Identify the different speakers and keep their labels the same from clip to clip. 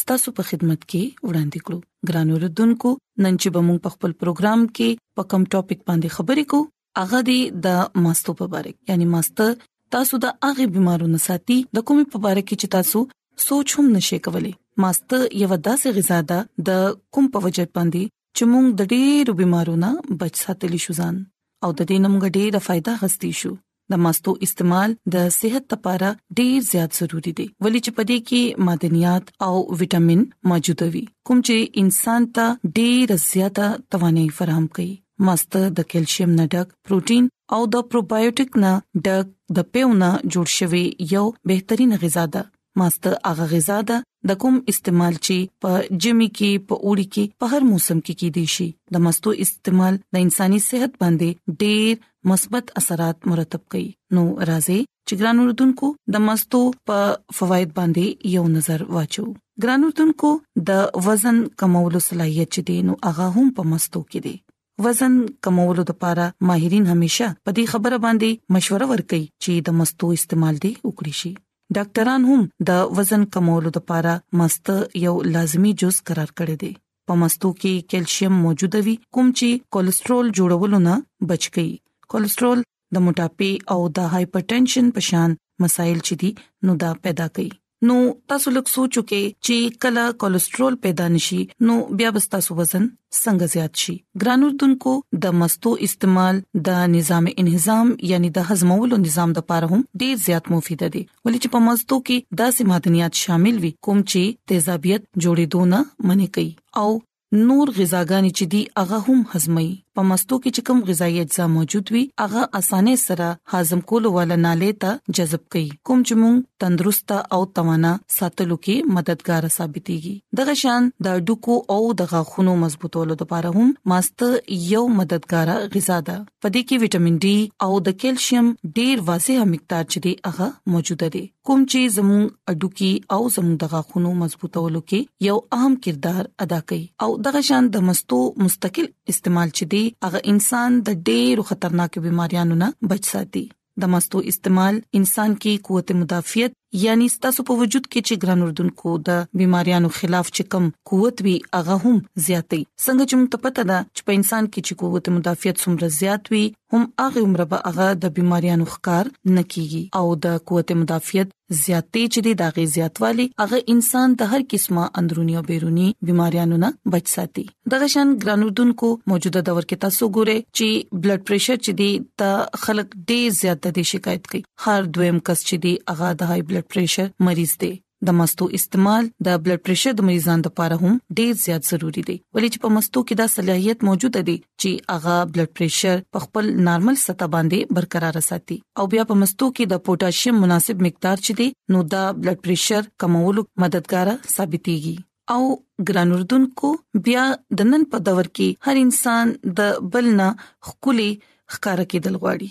Speaker 1: ستاسو په خدمت کې وړاندې کړو ګران اوردونکو نن چې به موږ په خپل پروګرام کې په کوم ټاپک باندې خبرې کوو هغه دی د ماستو په اړه یعنی ماسته تاسو د هغه بيمارونو ساتي د کومې په اړه کې چې تاسو سوچ هم نشئ کولای ماسته یو داسې غذا ده د کوم په وجه باندې چې موږ د ډېرو بيمارونو بچ ساتلی شو ځان او د دې نمګ ډېره فائدہ غستې شو د ماستو استعمال د صحت لپاره ډیر زیات ضروری دی ولې چې پدې کې معدنیات او وټامین موجود وي کوم چې انسان ته ډیر زیاته توانایي فراهم کوي ماست د کیلشیم نه ډک پروتین او د پروبایوټیک نه ډک د پیونه جوړ شوی یو بهترین غذا ده ماست هغه غذا ده د کوم استعمال چې په جمی کې په اوړي کې په هر موسم کې کې دي شي د ماستو استعمال د انساني صحت باندې ډېر مثبت اثرات مرتب کړي نو راځي چې ګران اردوونکو د ماستو په فواید باندې یو نظر واچو ګران اردوونکو د وزن کمولو صلاحيت چې دي نو هغه هم په ماستو کې دي وزن کمولو لپاره ماهرین همیشه په دې خبره باندې مشوره ورکوي چې د مستو استعمال دی وکړي شي ډاکټران هم د وزن کمولو لپاره مست یو لازمی جز قرار کړی دی په مستو کې کیلشیم موجود وي کوم چې کولیسټرول جوړولو نه بچ کوي کولیسټرول د موټاپي او د هایپرټنشن په شان مسایل چې دي نو دا پیدا کوي نو تاسو لږ سوچو کې چې کله کولیسټرول پیدا نشي نو بیا به تاسو وزن څنګه زیات شي ګرانوردونکو د مستو استعمال د نظام انهضام یعنی د هضمولو نظام د پاره هم ډیر زیات مفید دي ولې چې په مستو کې داسې معدنیات شامل وي کوم چې تیزابیت جوړې دونه منې کوي او نور غذاګانې چې دي هغه هم هضمي په مستو کې چې کوم غذایی اجزا موجود وي هغه اسانه سره هضم کولو والا نالې ته جذب کوي کوم چې موږ تندرست او توانا ساتلو کې مددگار ثابتيږي دغه شان د ډوکو او د غاښونو مضبوطولو لپاره هم ماست یو مددگار غذا ده په دې کې وټامین ډي او د کیلشیم ډیر واضح مقدار چې دی هغه موجوده دي کوم چې زموږ اډوکی او زموږ د غاښونو مضبوطولو کې یو اهم کردار ادا کوي او دغه شان د مستو مستقل استعمال چې دی هغه انسان د ډېرو خطرناکو بيماريانو نه بچ ساتي د مستو استعمال انسان کې قوت مدافعت یعنی ستاسو په وجود کې چې ګران اردوونکو د بيماريانو خلاف چې کم قوت وي هغه هم زیاتې څنګه چې موږ ته پته ده چې په انسان کې چې قوت مدافعت څومره زیات وي هم هغه عمر به هغه د بيماريانو ښکار نه کیږي او د قوت مدافعت زیاتې چې د داغي زیاتوالي هغه انسان د هر قسمه اندرونی او بیرونی بيماريانو نه بچ ساتي دغه شان ګرانوردونکو موجوده دور کې تاسو ګوره چې بلډ پريشر چې دی د خلک ډېر زیات د شکایت کوي هر دویم کس چې دی هغه د های بلډ پريشر مریض دی د مستو استعمال د بلډ پريشر د مریضانو لپاره هم ډیر زیات ضروری دی ولې چې په مستو کې دا صلاحيت موجود دی چې هغه بلډ پريشر په خپل نارمل سطح باندې برقرار ساتي او بیا په مستو کې د پوتاشیم مناسب مقدار چې دی نو دا بلډ پريشر کمولو مددگار ثابتيږي او ګران اردوونکو بیا د نن په دور کې هر انسان د بلنا خولي ښکار کېدل غواړي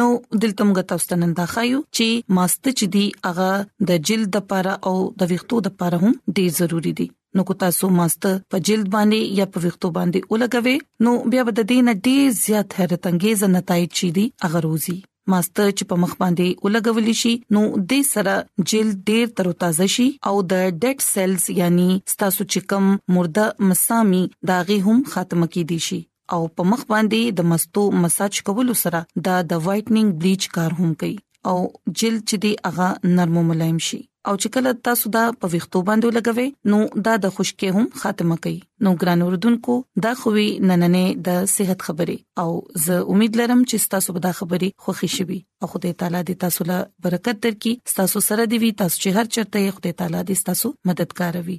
Speaker 1: نو دلته موږ تاسو ته نن دا خایو چې ماست چې دی هغه د جلد لپاره او د ویښتو لپاره هم ډیر ضروری دی نو کو تاسو ماست په جلد باندې یا په ویښتو باندې ولګوي نو بیا به د دې نه ډیر زیات حیرت انگیز نتایج چي دي اگر روزي ماست چې په مخ باندې ولګول شي نو د سره جلد ډیر تر تازه شي او د ډیټ سیلز یعنی ستاسو چې کم مرده مسامي داغي هم خاتمه کې دي شي او په مخ باندې د مستو مساج کولو سره دا د وایټنینګ بلیچ کار هم کوي او جلد چې دی هغه نرم او ملایم شي او چې کله تاسو دا په ویختو باندې لګوي نو دا د خشکې هم خاتمه کوي نو ګران اوردونکو دا خوې نننې د صحت خبره او زه امید لرم چې تاسو به دا خبره خوښی شي او خدای تعالی دې تاسو له برکت درکړي تاسو سره دې وي تاسو چې هر چرته خدای تعالی دې تاسو مددگار وي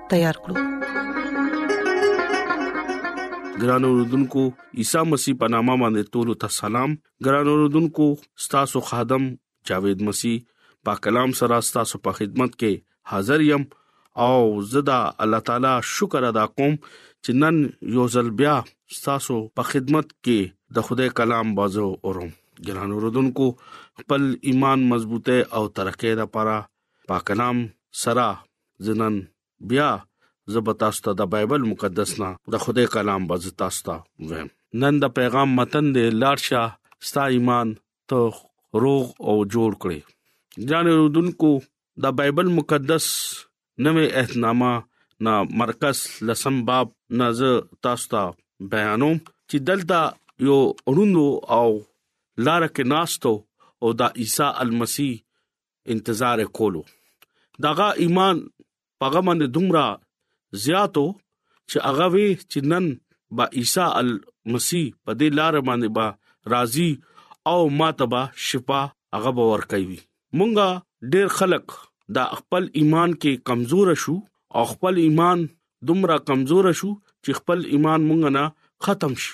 Speaker 1: تیار کړو
Speaker 2: ګران اوردونکو عیسی مسیح په نامه باندې ټول ته سلام ګران اوردونکو ستاسو خادم جاوید مسیح په کلام سره ستاسو په خدمت کې حاضر یم او زدا الله تعالی شکر ادا کوم چې نن یو ځل بیا ستاسو په خدمت کې د خدای کلام بازو اوروم ګران اوردونکو خپل ایمان مضبوطه او ترقه لپاره پاک نام سرا زنن بیا زبتاستا د بایبل مقدس نه د خدای کلام بزتاستا ویم نن د پیغام متن دی لارشا ستا ایمان ته روغ او جوړ کړي ځان رودونکو د بایبل مقدس نوې احتنامه نا مرکز لسم باب ناز تاسو ته بیانو چې دلته یو اړوندو او لار کې ناستو او دا عیسی المسی انتظار کولو دغه ایمان پغه باندې دومره زیاتو چې هغه وی چې نن با عیسی المسیح په دې لار باندې با راضي او ماتبا شفا هغه باور کوي مونږه ډېر خلک دا خپل ایمان کې کمزور شو او خپل ایمان دومره کمزور شو چې خپل ایمان مونږ نه ختم شي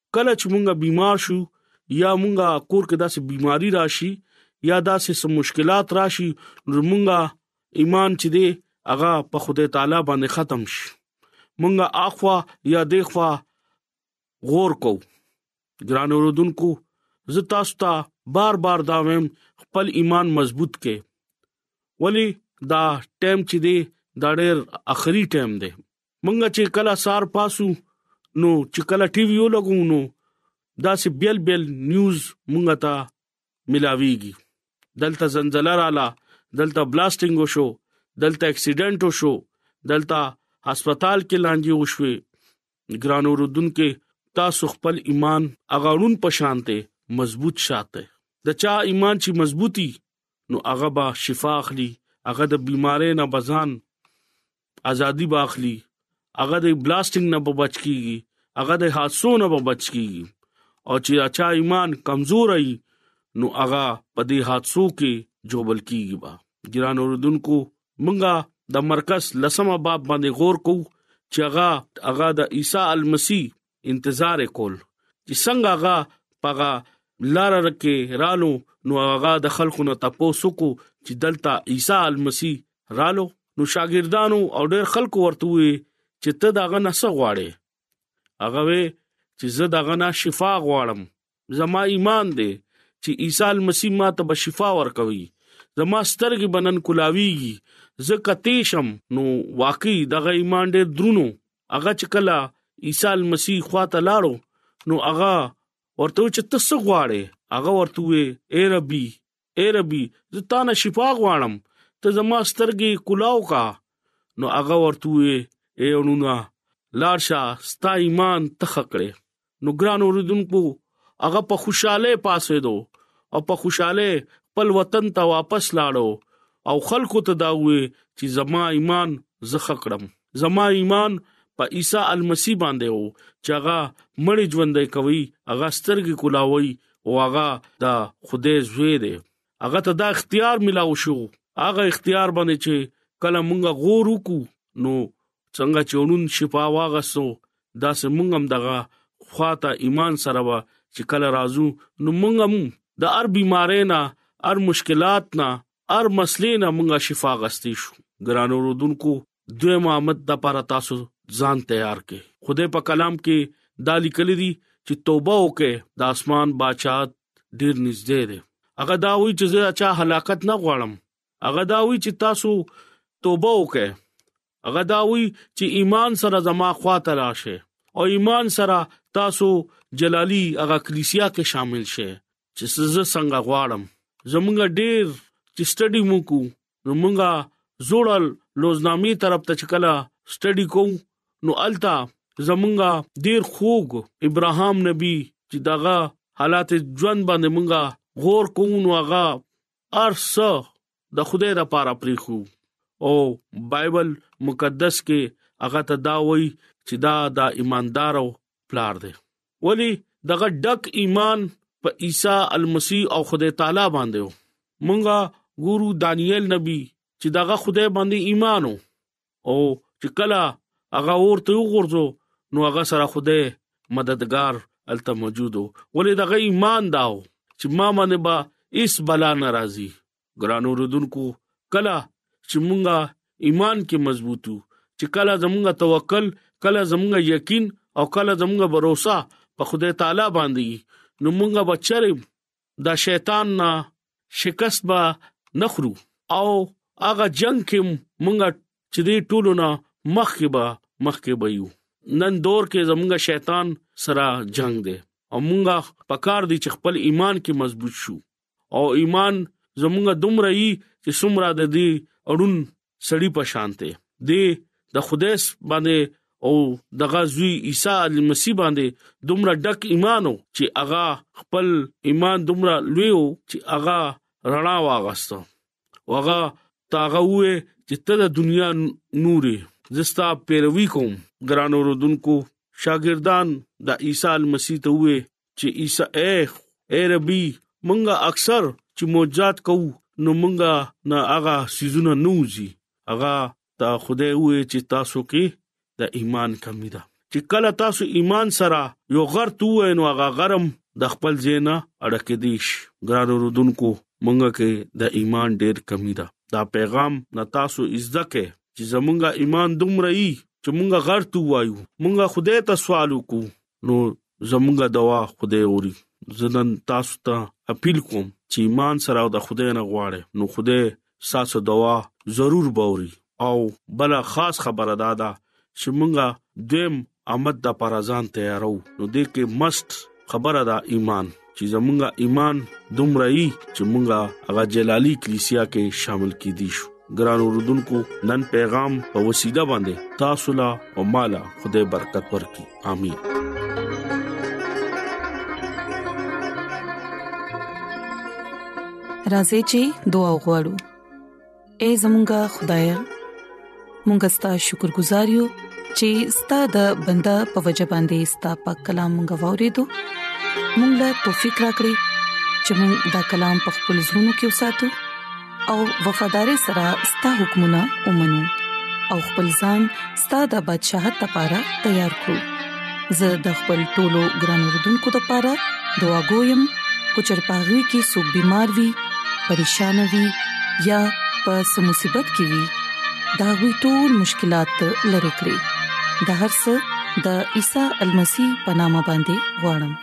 Speaker 2: کله چې مونږه بیمار شو یا مونږه کور کې داسې بیماری راشي یا داسې سم مشکلات راشي نو مونږه ایمان چې دی هغه په خدای تعالی باندې ختم شي مونږه اخوا یا دیخوا غور کو ګران اوردونکو زه تاسو ته بار بار دا ویم خپل ایمان مضبوط کې ولی دا ټیم چې دی دا ډېر اخري ټیم دی مونږ چې کله سار پاسو نو چې کله ټي وي ولګو نو دا سه بیل بیل نیوز مونږ ته ملاويږي دلته زلزلہ رااله دلته بلاستینګ وشو دلته اکسیډنټ وشو دلته هسپتال کې لانجه وشوي ګران اوردون کې تاسو خپل ایمان اغاړون پشانته مضبوط شاته د چا ایمان چې مضبوطی نو هغه به شفا اخلي هغه د بيمارۍ نه بزان ازادي به اخلي هغه د بلاسټینګ نه به بچ کیږي هغه د حادثو نه به بچ کیږي او چې اچا ایمان کمزور ای نو هغه په دې حادثو کې جوبل کیږي با ګران اوردونکو مونږه د مرکز لسمه باب باندې غور کوو چې هغه هغه د عیسی المسی انتظار کول چې څنګه هغه پغه لار رکه رالو نو هغه د خلکو نه تاسو کو چې دلته عیسی المسی رالو نو شاګردانو او ډېر خلکو ورته وي چې ته داغه نسه غواړې هغه وي چې زه داغه نه شفا غواړم زما ایمان دی چې عیسی مسیح ما ته به شفا ورکوي زما سترګې بنن کولاویږي زه کته شم نو واقعي دغه ایمان ډېر درونو هغه چې کله عیسی مسیح خواته لاړو نو هغه ورته چې تاسو غواړي هغه ورته وي اے ربي اے ربي زه تا نه شفا غواړم ته زما سترګې کلاو کا نو هغه ورته وي اے اونونه لارشا ستا ایمان تخکړې نو ګران اوردونکو هغه په خوشاله پاسې دو او په خوشاله خپل وطن ته واپس لاړو او خلکو ته دا وې چې زما ایمان زخه کړم زما ایمان په عیسی المسی باندې وو چې هغه مړی ژوندې کوي هغه سترګې کولاوي او هغه د خدای زوی دی هغه ته دا اختیار ملاو شو هغه اختیار باندې چې کله مونږ غور وکړو نو څنګه چې اونن شفا واغسو دا سمونږ هم دغه خواته ایمان سره وا چې کله رازو نو مونږ هم د ار بيمارې نه ار مشکلات نه ار مسلې نه مونږه شفا غستې شو ګرانو رودونکو دویم آمد د پاره تاسو ځان تیار کړئ خدای په کلام کې دا لیکل دي چې توبه وکړئ د اسمان بچات ډیر نږدې دی هغه دا وی چې زه چا هلاکت نه غواړم هغه دا وی چې تاسو توبه وکړئ هغه دا وی چې ایمان سره زما خواته راشه او ایمان سره تاسو جلالی هغه کلیسیا کې شامل شه چې زه څنګه غواړم زمونږ ډیر چې سټډي مو کو نو مونږه زوړل لوزنامې طرف ته چکلا سټډي کو نو التا زمونږه ډیر خوګ ابراهام نبی چې دغه حالات ژوند باندې مونږه غور کوو نو هغه ارسه د خدای د پاره پریخو او بایبل مقدس کې هغه ته دا وایي چې دا د ایماندار او پلار دی ولی دغه ډک ایمان په عیسی المسی او خدای تعالی باندې و مونږه ګورو دانیل نبی چې دغه خدای باندې ایمانو او چې کله هغه اورته وګورځو نو هغه سره خوده مددگار الته موجودو ولې دغه ایمان داو چې ما باندې با اس بلا ناراضي ګرانو رودونکو کله چې مونږه ایمان کې مضبوطو چې کله زمونږه توکل کله زمونږه یقین او کله زمونږه باور په خدای تعالی باندې نو مونږه بچره د شیطان نه شکست به نخرو او هغه جنگ کې مونږه چې دې ټولو نه مخ کې به مخ کې به یو نن دور کې زمونږ شیطان سره جنگ دی او مونږه پکار دي چې خپل ایمان کې مضبوط شو او ایمان زمونږ دومره یي چې سمرا د دې اړون سړی په شان ته دی د خدای باندې او دغه زوی عیسی مسیح باندې دومره ډک ایمانو چې هغه خپل ایمان دومره لوی او چې هغه رڼا واغسته هغه تاغه وې چې ته د دنیا نورې زستا پیروي کوم ګرانو رودونکو شاګردان د عیسی مسیح ته وې چې عیسی اے اے ربي مونږه اکثر چې معجزات کوو نو مونږه نه هغه سيزونه نوځي هغه تا خدای وې چې تاسو کې د ایمان کمی ده چې کله تاسو ایمان سره یو غر تو نو هغه غرم د خپل زینا اڑکه دیش ګران رودونکو مونږه کې د ایمان ډیر کمی ده دا پیغام نه تاسو عزت کې چې زمونږه ایمان دومره ای چې مونږه غر تو وایو مونږه خدای ته سوال وکړو نو زمونږه دوا خدای اوري زه نن تاسو ته اپیل کوم چې ایمان سره او د خدای نه غواړي نو خدای تاسو دوا ضرور باوري او بل خاص خبره ده دا چې مونږه دویم آمد د پرازان تیارو نو دې کې مست خبره ده ایمان چې زمونږه ایمان دومره ای چې مونږه هغه جلالی کلیسیا کې شامل کې دي شو ګران اوردونکو نن پیغام په وسیله باندې تاسو لا او مالا خدای برکت ورکړي امين
Speaker 1: راځي چې دعا وغوړو اے زمونږ خدای مونږ ستاسو شکر گزار یو چې ستاسو د بندا په وجه باندې ستاسو په کلام غوورې دو مونږ لا توفیق راکړي چې مونږ دا کلام په خپل زړونو کې وساتو او وفادار سره ستاسو حکمونه ومنو او خپل ځان ستاسو د بدشاهت لپاره تیار کو زه د خپل ټولو ګران وردونکو لپاره دعا کوم کو چرپاغوي کې سګ بيمار وي پریشان وي یا په سمصيبت کې وي دا وي ټول مشکلات لری کړی د هر څه د عیسی المسی پنامه باندې وړم